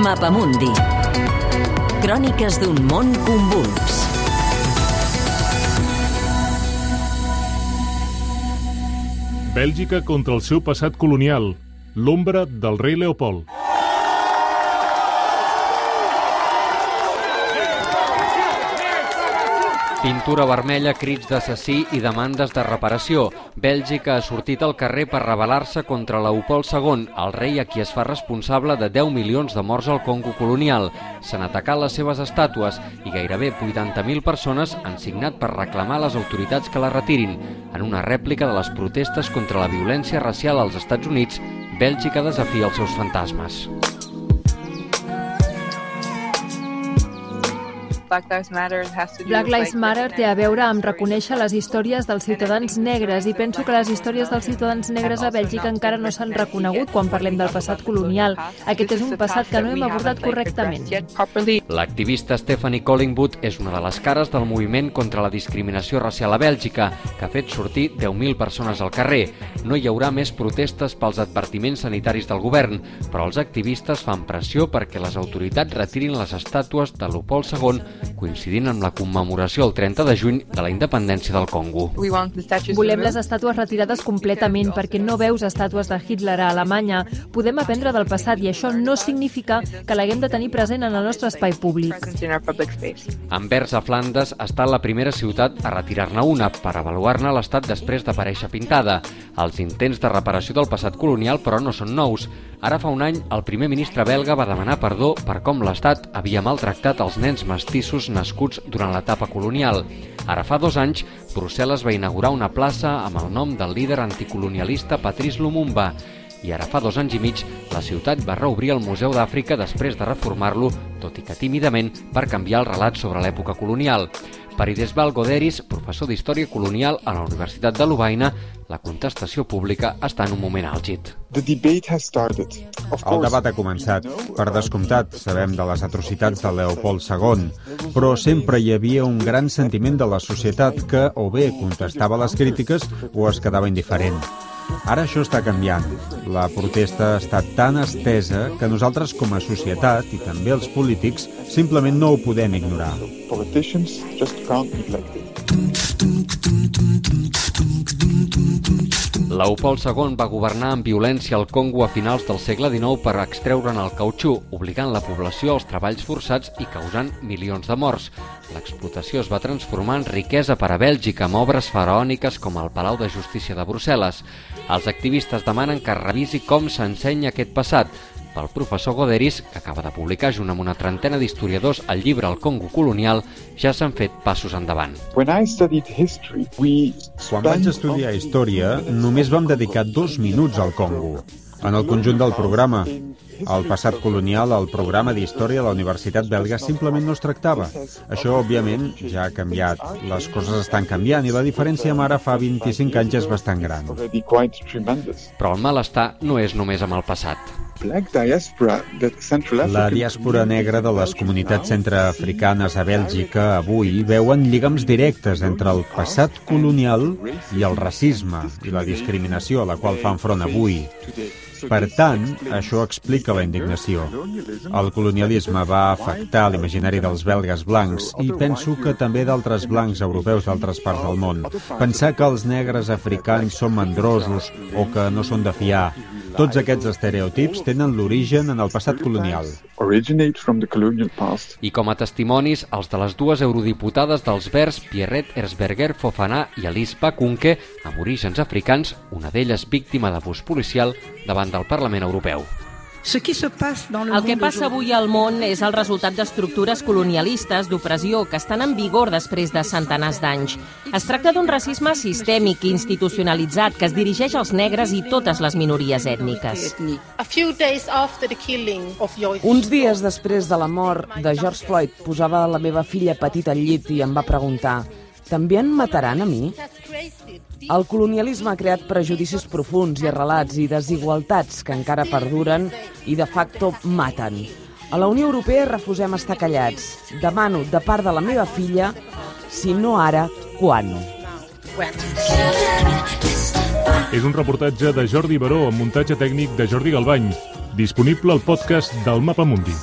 Mapamundi. Cròniques d'un món convuls. Bèlgica contra el seu passat colonial, l'ombra del rei Leopold. Pintura vermella, crits d'assassí i demandes de reparació. Bèlgica ha sortit al carrer per rebel·lar-se contra Leopold II, el rei a qui es fa responsable de 10 milions de morts al Congo colonial. S'han atacat les seves estàtues i gairebé 80.000 persones han signat per reclamar a les autoritats que la retirin. En una rèplica de les protestes contra la violència racial als Estats Units, Bèlgica desafia els seus fantasmes. Black Lives Matter has to do Black Lives Matter té a veure amb reconèixer les històries dels ciutadans negres i penso que les històries dels ciutadans negres a Bèlgica encara no s'han reconegut quan parlem del passat colonial. Aquest és un passat que no hem abordat correctament. L'activista Stephanie Collingwood és una de les cares del moviment contra la discriminació racial a Bèlgica, que ha fet sortir 10.000 persones al carrer. No hi haurà més protestes pels advertiments sanitaris del govern, però els activistes fan pressió perquè les autoritats retirin les estàtues de Leopold II coincidint amb la commemoració el 30 de juny de la independència del Congo. Volem les estàtues retirades completament perquè no veus estàtues de Hitler a Alemanya. Podem aprendre del passat i això no significa que l'haguem de tenir present en el nostre espai públic. Anvers, a Flandes, ha estat la primera ciutat a retirar-ne una per avaluar-ne l'estat després d'aparèixer pintada. Els intents de reparació del passat colonial, però, no són nous. Ara fa un any, el primer ministre belga va demanar perdó per com l'Estat havia maltractat els nens mestissos nascuts durant l'etapa colonial. Ara fa dos anys, Brussel·les va inaugurar una plaça amb el nom del líder anticolonialista Patrice Lumumba i ara fa dos anys i mig la ciutat va reobrir el Museu d'Àfrica després de reformar-lo, tot i que tímidament, per canviar el relat sobre l'època colonial. Per Idesval Goderis, professor d'Història Colonial a la Universitat de Lovaina, la contestació pública està en un moment àlgid. The debate has started. Of El debat ha començat. Per descomptat, sabem de les atrocitats de Leopold II, però sempre hi havia un gran sentiment de la societat que o bé contestava les crítiques o es quedava indiferent. Ara això està canviant. La protesta ha estat tan estesa que nosaltres com a societat i també els polítics simplement no ho podem ignorar. politicians just can't neglect it. Leopold II va governar amb violència al Congo a finals del segle XIX per extreure'n el cautxú, obligant la població als treballs forçats i causant milions de morts. L'explotació es va transformar en riquesa per a Bèlgica amb obres faraòniques com el Palau de Justícia de Brussel·les. Els activistes demanen que es revisi com s'ensenya aquest passat. Pel professor Goderis, que acaba de publicar junt amb una trentena d'historiadors el llibre El Congo colonial, ja s'han fet passos endavant. When I studied history, we Quan vaig estudiar història, només vam dedicar dos minuts al Congo. En el conjunt del programa, el passat colonial, el programa d'història de la Universitat belga simplement no es tractava. Això, òbviament, ja ha canviat. Les coses estan canviant i la diferència amb ara fa 25 anys és bastant gran. Però el malestar no és només amb el passat. La diàspora negra de les comunitats centreafricanes a Bèlgica avui veuen lligams directes entre el passat colonial i el racisme i la discriminació a la qual fan front avui. Per tant, això explica la indignació. El colonialisme va afectar l'imaginari dels belgues blancs i penso que també d'altres blancs europeus d'altres parts del món. Pensar que els negres africans són mandrosos o que no són de fiar. Tots aquests estereotips tenen l'origen en el passat colonial. I com a testimonis, els de les dues eurodiputades dels Verds, Pierret Erzberger Fofana i Alice Bakunke, amb orígens africans, una d'elles víctima d'abús policial davant del Parlament Europeu. El que passa avui al món és el resultat d'estructures colonialistes d'opressió que estan en vigor després de centenars d'anys. Es tracta d'un racisme sistèmic i institucionalitzat que es dirigeix als negres i totes les minories ètniques. Uns dies després de la mort de George Floyd posava la meva filla petita al llit i em va preguntar també em mataran a mi? El colonialisme ha creat prejudicis profuns i arrelats i desigualtats que encara perduren i de facto maten. A la Unió Europea refusem estar callats. Demano de part de la meva filla, si no ara, quan? És un reportatge de Jordi Baró amb muntatge tècnic de Jordi Galbany, disponible al podcast del Mapa Mundi.